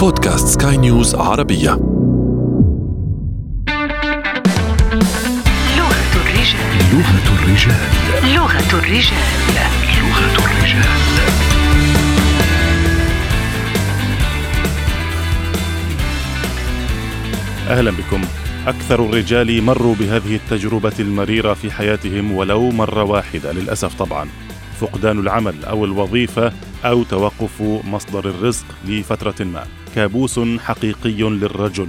بودكاست سكاي نيوز عربية. لغة الرجال. لغة الرجال. لغة الرجال. لغة الرجال. أهلا بكم. أكثر الرجال مروا بهذه التجربة المريرة في حياتهم ولو مرة واحدة للأسف طبعا. فقدان العمل أو الوظيفة أو توقف مصدر الرزق لفترة ما. كابوس حقيقي للرجل.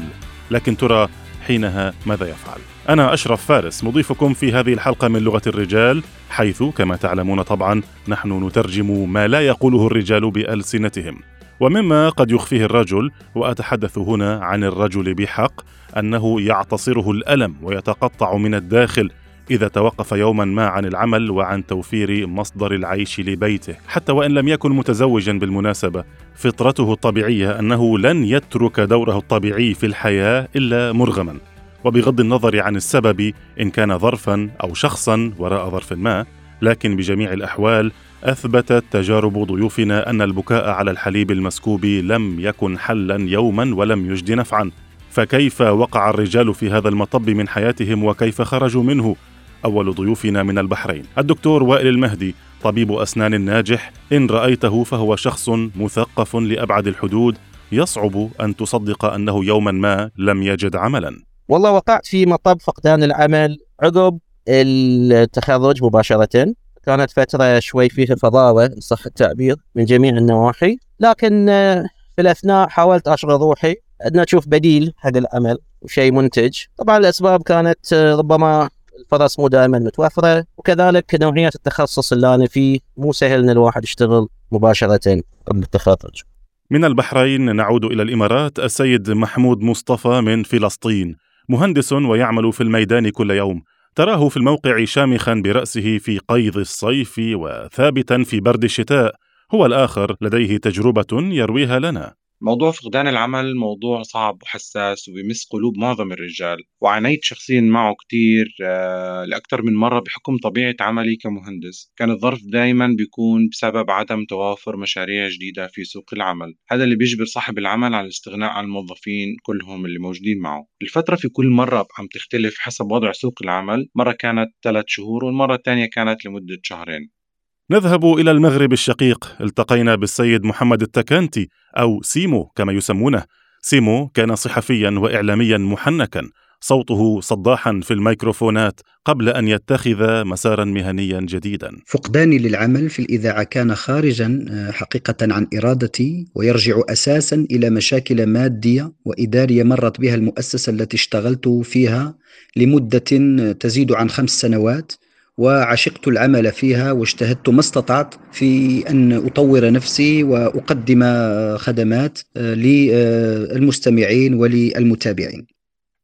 لكن ترى حينها ماذا يفعل؟ أنا أشرف فارس مضيفكم في هذه الحلقة من لغة الرجال حيث كما تعلمون طبعا نحن نترجم ما لا يقوله الرجال بألسنتهم. ومما قد يخفيه الرجل وأتحدث هنا عن الرجل بحق أنه يعتصره الألم ويتقطع من الداخل إذا توقف يوما ما عن العمل وعن توفير مصدر العيش لبيته حتى وإن لم يكن متزوجا بالمناسبة. فطرته الطبيعية أنه لن يترك دوره الطبيعي في الحياة إلا مرغما. وبغض النظر عن السبب إن كان ظرفا أو شخصا وراء ظرف ما لكن بجميع الأحوال أثبتت تجارب ضيوفنا أن البكاء على الحليب المسكوب لم يكن حلا يوما ولم يجد نفعا. فكيف وقع الرجال في هذا المطب من حياتهم وكيف خرجوا منه؟ أول ضيوفنا من البحرين. الدكتور وائل المهدي طبيب أسنان ناجح إن رأيته فهو شخص مثقف لأبعد الحدود يصعب أن تصدق أنه يوما ما لم يجد عملا. والله وقعت في مطب فقدان العمل عقب التخرج مباشرة. كانت فترة شوي فيها فضاوة إن صح التعبير من جميع النواحي. لكن آه، في الأثناء حاولت أشغل روحي أن أشوف بديل حق العمل وشيء منتج. طبعا الأسباب كانت آه، ربما الفرص مو دائما متوفرة وكذلك نوعية التخصص اللي أنا فيه مو سهل أن الواحد يشتغل مباشرة قبل التخرج. من البحرين نعود إلى الإمارات السيد محمود مصطفى من فلسطين. مهندس ويعمل في الميدان كل يوم. تراه في الموقع شامخا برأسه في قيظ الصيف وثابتا في برد الشتاء. هو الآخر لديه تجربة يرويها لنا. موضوع فقدان العمل موضوع صعب وحساس وبيمس قلوب معظم الرجال وعانيت شخصيا معه كتير آه، لأكثر من مرة بحكم طبيعة عملي كمهندس. كان الظرف دايما بيكون بسبب عدم توافر مشاريع جديدة في سوق العمل. هذا اللي بيجبر صاحب العمل على الاستغناء عن الموظفين كلهم اللي موجودين معه. الفترة في كل مرة عم تختلف حسب وضع سوق العمل. مرة كانت ثلاث شهور والمرة الثانية كانت لمدة شهرين. نذهب إلى المغرب الشقيق. التقينا بالسيد محمد التكانتي أو سيمو كما يسمونه. سيمو كان صحفيا واعلاميا محنكا. صوته صداحا في الميكروفونات قبل أن يتخذ مسارا مهنيا جديدا. فقداني للعمل في الإذاعة كان خارجا آه، حقيقة عن إرادتي ويرجع أساسا إلى مشاكل مادية وإدارية مرت بها المؤسسة التي اشتغلت فيها لمدة تزيد عن خمس سنوات. وعشقت العمل فيها واجتهدت ما استطعت في أن أطور نفسي وأقدم آه، خدمات آه، للمستمعين وللمتابعين.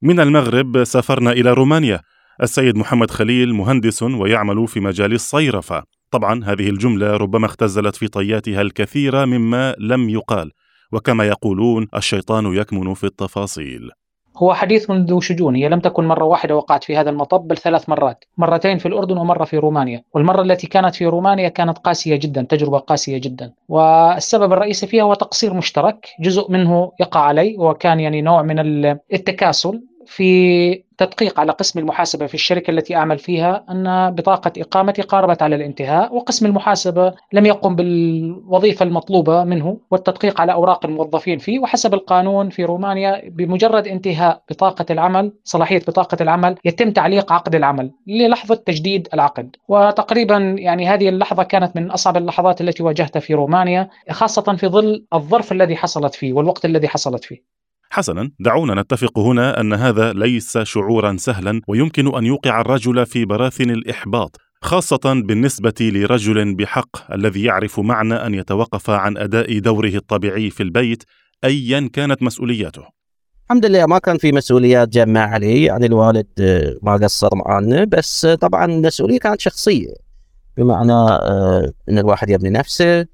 من المغرب سافرنا إلى رومانيا. السيد محمد خليل مهندس ويعمل في مجال الصيرفة. طبعا هذه الجملة ربما اختزلت في طياتها الكثير مما لم يقال. وكما يقولون الشيطان يكمن في التفاصيل. هو حديث منذ شجون هي لم تكن مرة واحدة وقعت في هذا المطب بل ثلاث مرات. مرتين في الأردن ومرة في رومانيا. والمرة التي كانت في رومانيا كانت قاسية جدا تجربة قاسية جدا. والسبب الرئيسي فيها هو تقصير مشترك جزء منه يقع علي وكان يعني نوع من ال- التكاسل في تدقيق على قسم المحاسبة في الشركة التي أعمل فيها أن بطاقة إقامتي قاربت على الانتهاء وقسم المحاسبة لم يقم بالوظيفة المطلوبة منه والتدقيق على أوراق الموظفين فيه وحسب القانون في رومانيا بمجرد انتهاء بطاقة العمل صلاحية بطاقة العمل يتم تعليق عقد العمل للحظة تجديد العقد. وتقريبا يعني هذه اللحظة كانت من أصعب اللحظات التي واجهتها في رومانيا خاصة في ظل الظرف الذي حصلت فيه والوقت الذي حصلت فيه. حسنا دعونا نتفق هنا أن هذا ليس شعورا سهلا ويمكن أن يوقع الرجل في براثن الإحباط خاصة بالنسبة لرجل بحق الذي يعرف معنى أن يتوقف عن أداء دوره الطبيعي في البيت ايا كانت مسؤولياته. الحمد لله ما كان في مسؤوليات جمع علي يعني الوالد آه، ما قصر معانا بس آه، طبعا المسؤولية كانت شخصية بمعنى آه، إن الواحد يبني نفسه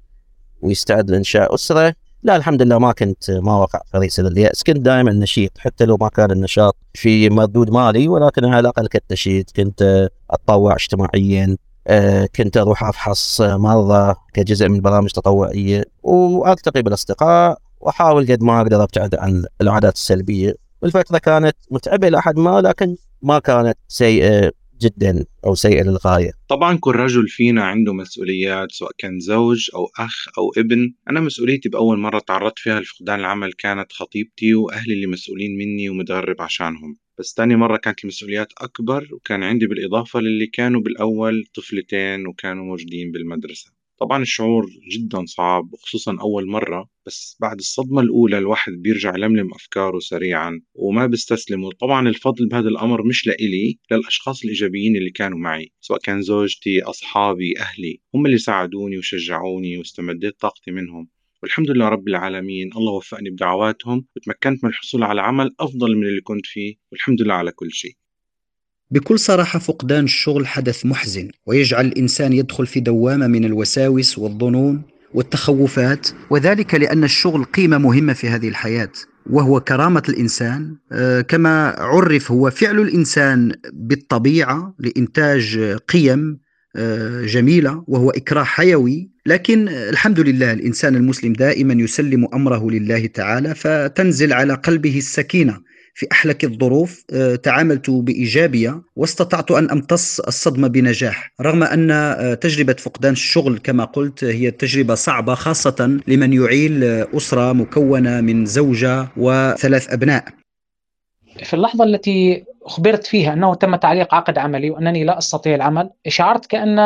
ويستعد لإنشاء أسرة لا الحمد لله ما كنت ما وقع في ريسة اليأس كنت دائما نشيط حتى لو ما كان النشاط في مردود مالي ولكن على الأقل كنت نشيط. كنت أتطوع اجتماعيا آه، كنت أروح أفحص مرضى كجزء من برامج تطوعية وألتقي بالأصدقاء وأحاول قد ما أقدر أبتعد عن العادات السلبية. الفترة كانت متعبة إلى حد ما لكن ما كانت سيئة جدا أو سيئه للغاية. طبعا كل رجل فينا عنده مسؤوليات سواء كان زوج أو أخ أو ابن، أنا مسؤوليتي بأول مرة تعرضت فيها لفقدان العمل كانت خطيبتي وأهلي اللي مسؤولين مني ومتغرب عشانهم. بس تاني مرة كانت المسؤوليات أكبر وكان عندي بالإضافة للي كانوا بالأول طفلتين وكانوا موجودين بالمدرسة طبعا الشعور جدا صعب وخصوصا أول مرة بس بعد الصدمة الأولى الواحد بيرجع يلملم أفكاره سريعا وما بيستسلم وطبعا الفضل بهذا الأمر مش لإلي للأشخاص الإيجابيين اللي كانوا معي سواء كان زوجتي أصحابي أهلي. هم اللي ساعدوني وشجعوني واستمديت طاقتي منهم. والحمد لله رب العالمين الله وفقني بدعواتهم وتمكنت من الحصول على عمل أفضل من اللي كنت فيه والحمد لله على كل شيء. بكل صراحة فقدان الشغل حدث محزن ويجعل الإنسان يدخل في دوامة من الوساوس والظنون والتخوفات وذلك لأن الشغل قيمة مهمة في هذه الحياة وهو كرامة الإنسان. آه، كما عرف هو فعل الإنسان بالطبيعة لإنتاج قيم آه، جميلة وهو إكراه حيوي. لكن الحمد لله الإنسان المسلم دائما يسلم أمره لله تعالى فتنزل على قلبه السكينة. في أحلك الظروف آه، تعاملت بإيجابية واستطعت أن أمتص الصدمة بنجاح رغم أن آه، تجربة فقدان الشغل كما قلت هي تجربة صعبة خاصة لمن يعيل أسرة مكونة من زوجة وثلاث أبناء. في اللحظة التي أخبرت فيها أنه تم تعليق عقد عملي وأنني لا أستطيع العمل شعرت كأن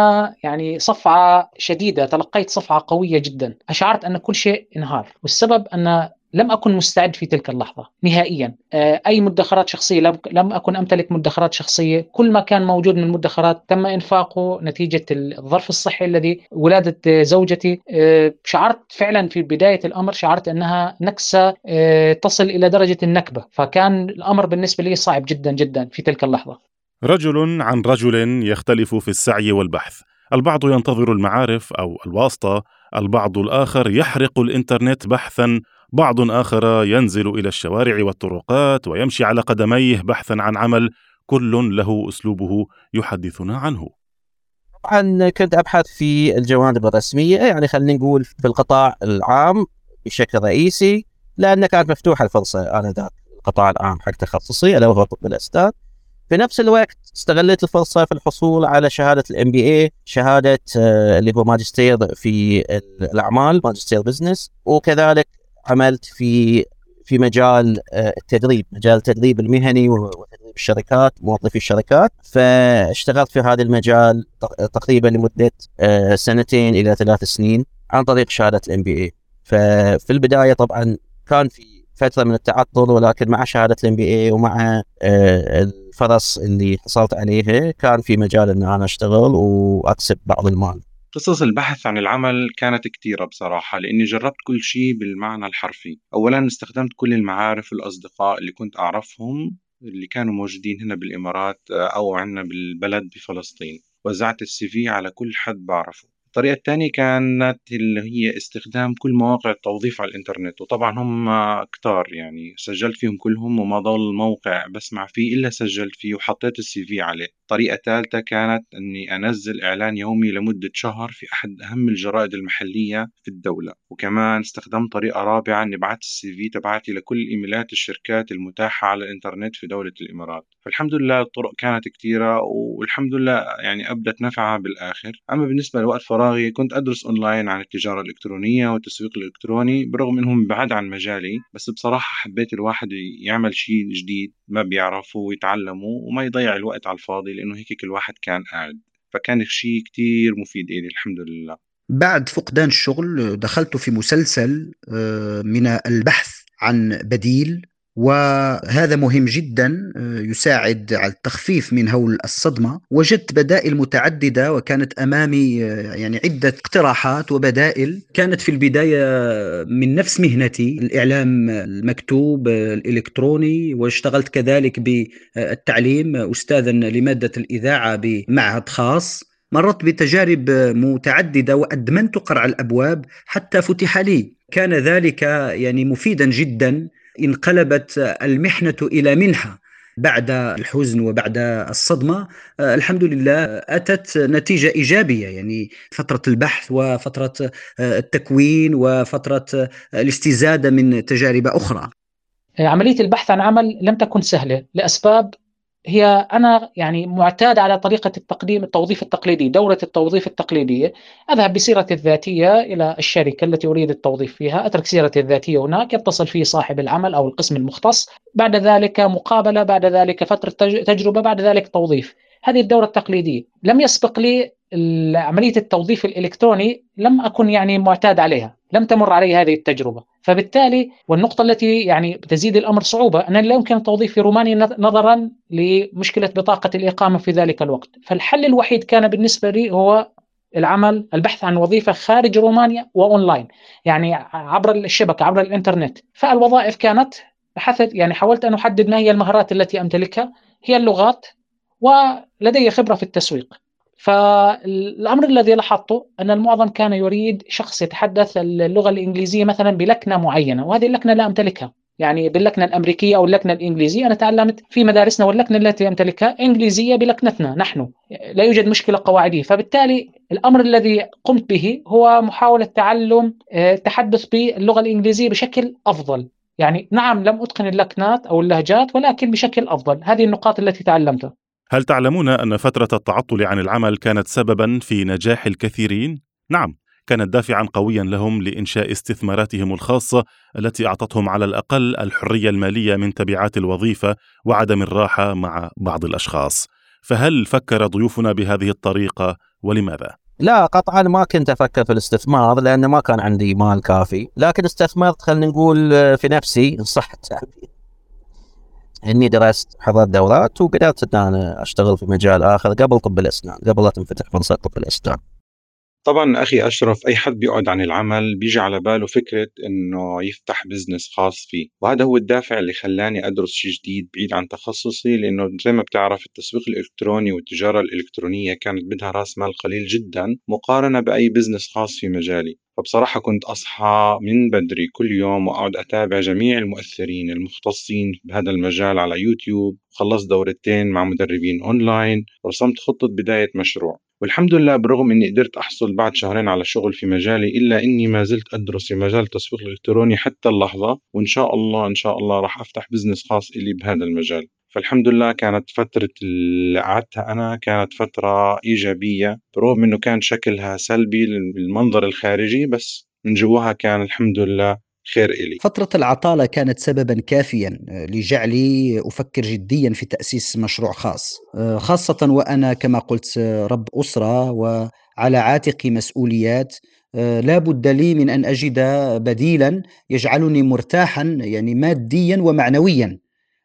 يعني صفعة شديدة تلقيت صفعة قوية جدا. أشعرت أن كل شيء انهار والسبب أن لم أكن مستعد في تلك اللحظة نهائيا. آه، أي مدخرات شخصية لم أكن أمتلك مدخرات شخصية. كل ما كان موجود من مدخرات تم إنفاقه نتيجة الظرف الصحي الذي ولادة زوجتي. آه، شعرت فعلا في بداية الأمر شعرت أنها نكسة آه، تصل إلى درجة النكبة. فكان الأمر بالنسبة لي صعب جدا جدا في تلك اللحظة. رجل عن رجل يختلف في السعي والبحث. البعض ينتظر المعارف أو الواسطة البعض الآخر يحرق الإنترنت بحثا بعض آخر ينزل إلى الشوارع والطرقات ويمشي على قدميه بحثا عن عمل كل له أسلوبه يحدثنا عنه. طبعا كنت أبحث في الجوانب الرسمية يعني خلينا نقول في القطاع العام بشكل رئيسي لأن كانت مفتوحة الفرصة آنذاك القطاع العام حق تخصصي ألا وهو طب الأسنان. في نفس الوقت استغليت الفرصة في الحصول على شهادة ال MBA شهادة آه، اللي هو ماجستير في الأعمال ماجستير business وكذلك عملت في في مجال آه، التدريب مجال التدريب المهني وتدريب الشركات موظفي الشركات. فاشتغلت في هذا المجال تقريبا لمدة آه، سنتين إلى ثلاث سنين عن طريق شهادة ال MBA ففي البداية طبعا كان في فترة من التعطل ولكن مع شهادة ال MBA ومع آه، الفرص اللي حصلت عليها كان في مجال إن أنا أشتغل وأكسب بعض المال. قصص البحث عن العمل كانت كتيرة بصراحة لأني جربت كل شيء بالمعنى الحرفي. أولا استخدمت كل المعارف والأصدقاء اللي كنت أعرفهم اللي كانوا موجودين هنا بالإمارات آه، أو عندنا بالبلد بفلسطين. وزعت ال CV على كل حد بعرفه. الطريقة الثانية كانت اللي هي استخدام كل مواقع التوظيف على الإنترنت وطبعا هم كتار يعني سجلت فيهم كلهم وما ضل موقع بسمع فيه إلا سجلت فيه وحطيت ال CV عليه. طريقة ثالثة كانت أني أنزل إعلان يومي لمدة شهر في أحد أهم الجرائد المحلية في الدولة وكمان استخدمت طريقة رابعة أني بعت ال CV تبعتي لكل إيميلات الشركات المتاحة على الإنترنت في دولة الإمارات. فالحمد لله الطرق كانت كثيرة والحمد لله يعني أبدت نفعها بالآخر. أما بالنسبة لوقت فراغي كنت أدرس أونلاين عن التجارة الإلكترونية والتسويق الإلكتروني برغم أنهم بعد عن مجالي بس بصراحة حبيت الواحد يعمل شيء جديد ما بيعرفه ويتعلمه وما يضيع الوقت على الفاضي لأنه هيك كل واحد كان قاعد فكان شيء كتير مفيد إلي الحمد لله. بعد فقدان الشغل دخلت في مسلسل آه، من البحث عن بديل وهذا مهم جدا آه، يساعد على التخفيف من هول الصدمة. وجدت بدائل متعددة وكانت أمامي آه، يعني عدة اقتراحات وبدائل. كانت في البداية من نفس مهنتي الإعلام المكتوب الإلكتروني. واشتغلت كذلك بالتعليم استاذا لمادة الإذاعة بمعهد خاص. مررت بتجارب متعددة وأدمنت قرع الأبواب حتى فتح لي. كان ذلك يعني مفيدا جدا. انقلبت المحنة إلى منحة بعد الحزن وبعد الصدمة آه، الحمد لله أتت نتيجة إيجابية يعني فترة البحث وفترة آه، التكوين وفترة آه، الاستزادة من تجارب أخرى. عملية البحث عن عمل لم تكن سهلة لأسباب هي أنا يعني معتاد على طريقة التقديم التوظيف التقليدي، دورة التوظيف التقليديه، أذهب بسيرتي الذاتية إلى الشركة التي أريد التوظيف فيها، أترك سيرتي الذاتية هناك، يتصل في صاحب العمل أو القسم المختص، بعد ذلك مقابلة، بعد ذلك فترة تجربة، بعد ذلك توظيف. هذه الدورة التقليدية، لم يسبق لي عملية التوظيف الإلكتروني لم أكن يعني معتاد عليها، لم تمر علي هذه التجربة، فبالتالي والنقطة التي يعني تزيد الأمر صعوبة أن لا يمكن التوظيف في رومانيا نظرا لمشكلة بطاقة الإقامة في ذلك الوقت، فالحل الوحيد كان بالنسبة لي هو العمل البحث عن وظيفة خارج رومانيا وأونلاين يعني عبر الشبكة عبر الإنترنت. فالوظائف كانت بحثت يعني حاولت أن أحدد ما هي المهارات التي أمتلكها هي اللغات ولدي خبرة في التسويق. فالأمر الذي لاحظته أن المعظم كان يريد شخص يتحدث اللغة الإنجليزية مثلا بلكنة معينة وهذه اللكنة لا أمتلكها. يعني باللكنة الأمريكية أو اللكنة الإنجليزية أنا تعلمت في مدارسنا واللكنة التي أمتلكها إنجليزية بلكنتنا نحن لا يوجد مشكلة قواعدية. فبالتالي الأمر الذي قمت به هو محاولة تعلم التحدث آه، باللغة الإنجليزية بشكل أفضل. يعني نعم لم أتقن اللكنات أو اللهجات ولكن بشكل أفضل. هذه النقاط التي تعلمتها. هل تعلمون أن فترة التعطل عن العمل كانت سببا في نجاح الكثيرين؟ نعم كانت دافعا قويا لهم لإنشاء استثماراتهم الخاصة التي أعطتهم على الأقل الحرية المالية من تبعات الوظيفة وعدم الراحة مع بعض الأشخاص. فهل فكر ضيوفنا بهذه الطريقة ولماذا؟ لا قطعا ما كنت أفكر في الاستثمار لأن ما كان عندي مال كافي لكن استثمرت خلينا نقول في نفسي ان صح التعبير إني درست حضرت دورات وقدرت إن أنا أشتغل في مجال آخر قبل طب الأسنان قبل لا تنفتح فرصة طب الأسنان. طبعا أخي أشرف أي حد بيقعد عن العمل بيجي على باله فكرة إنه يفتح business خاص فيه. وهذا هو الدافع اللي خلاني أدرس شيء جديد بعيد عن تخصصي لأنه زي ما بتعرف التسويق الإلكتروني والتجارة الإلكترونية كانت بدها رأس مال قليل جدا مقارنة بأي business خاص في مجالي. فبصراحة كنت أصحى من بدري كل يوم وأقعد أتابع جميع المؤثرين المختصين بهذا المجال على يوتيوب. خلصت دورتين مع مدربين أونلاين ورسمت خطة بداية مشروع. والحمد لله برغم إني قدرت أحصل بعد شهرين على شغل في مجالي إلا إني ما زلت أدرس في مجال التسويق الإلكتروني حتى اللحظة. وإن شاء الله إن شاء الله راح أفتح بزنس خاص إلي بهذا المجال. فالحمد لله كانت فترة اللي قعدتها أنا كانت فترة إيجابية. برغم إنه كان شكلها سلبي للمنظر الخارجي بس من جواها كان الحمد لله خير إلي. فترة العطالة كانت سببا كافيا آه، لجعلي أفكر جديا في تأسيس مشروع خاص. آه، خاصة وأنا كما قلت آه، رب أسرة وعلى عاتقي مسؤوليات. لا بد لي من أن أجد بديلا يجعلني مرتاحا يعني ماديا ومعنويا.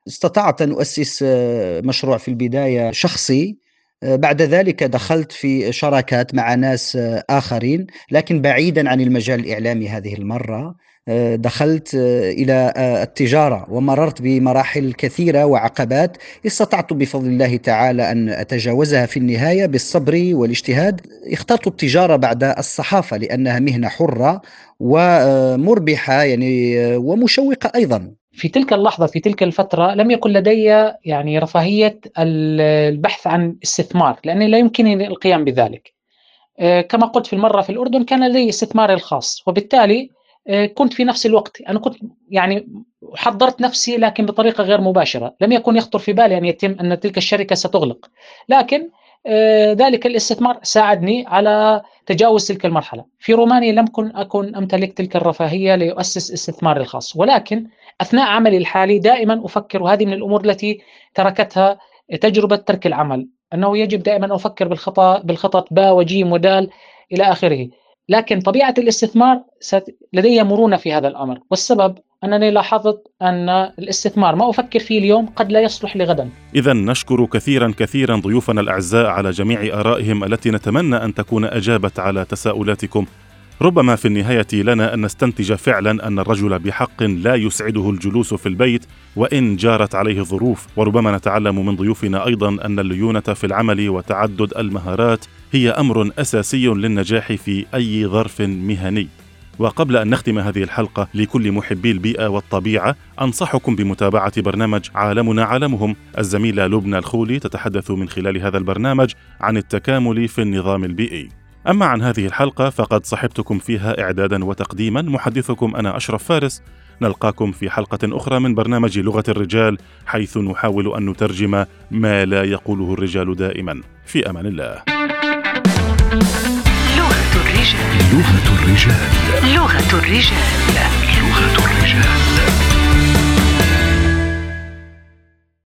استطعت أن أؤسس مشروع في البداية شخصي. بعد ذلك دخلت في شراكات مع ناس آخرين لكن بعيدا عن المجال الإعلامي هذه المرة. دخلت إلى التجارة ومررت بمراحل كثيرة وعقبات. استطعت بفضل الله تعالى أن أتجاوزها في النهاية بالصبر والاجتهاد. اخترت التجارة بعد الصحافة لأنها مهنة حرة ومربحه يعني ومشوقة أيضا. في تلك اللحظة في تلك الفترة لم يكن لدي يعني رفاهية البحث عن استثمار لأني لا يمكنني القيام بذلك. كما قلت في المرة في الأردن كان لدي استثماري الخاص وبالتالي آه، كنت في نفس الوقت أنا كنت يعني حضرت نفسي لكن بطريقة غير مباشرة، لم يكن يخطر في بالي أن يتم أن تلك الشركة ستغلق، لكن آه، ذلك الاستثمار ساعدني على تجاوز تلك المرحلة، في رومانيا لم كن أكن أمتلك تلك الرفاهية لاسس استثماري الخاص، ولكن أثناء عملي الحالي دائما أفكر وهذه من الأمور التي تركتها تجربة ترك العمل، أنه يجب دائما أفكر بالخطأ بالخطط باء وجيم ودال إلى آخره، لكن طبيعة الاستثمار لدي مرونة في هذا الأمر والسبب أنني لاحظت أن الاستثمار ما أفكر فيه اليوم قد لا يصلح لغدا إذا نشكر كثيرا كثيرا ضيوفنا الأعزاء على جميع آرائهم التي نتمنى أن تكون أجابت على تساؤلاتكم. ربما في النهاية لنا أن نستنتج فعلا أن الرجل بحق لا يسعده الجلوس في البيت وإن جارت عليه ظروف وربما نتعلم من ضيوفنا أيضا أن الليونة في العمل وتعدد المهارات هي أمر أساسي للنجاح في أي ظرف مهني. وقبل أن نختم هذه الحلقة لكل محبي البيئة والطبيعة أنصحكم بمتابعة برنامج عالمنا عالمهم. الزميلة لبنى الخولي تتحدث من خلال هذا البرنامج عن التكامل في النظام البيئي. أما عن هذه الحلقة فقد صحبتكم فيها إعدادا وتقديما محدثكم أنا أشرف فارس. نلقاكم في حلقة أخرى من برنامج لغة الرجال حيث نحاول أن نترجم ما لا يقوله الرجال دائما. في أمان الله. لغة الرجال. لغة الرجال. لغة الرجال.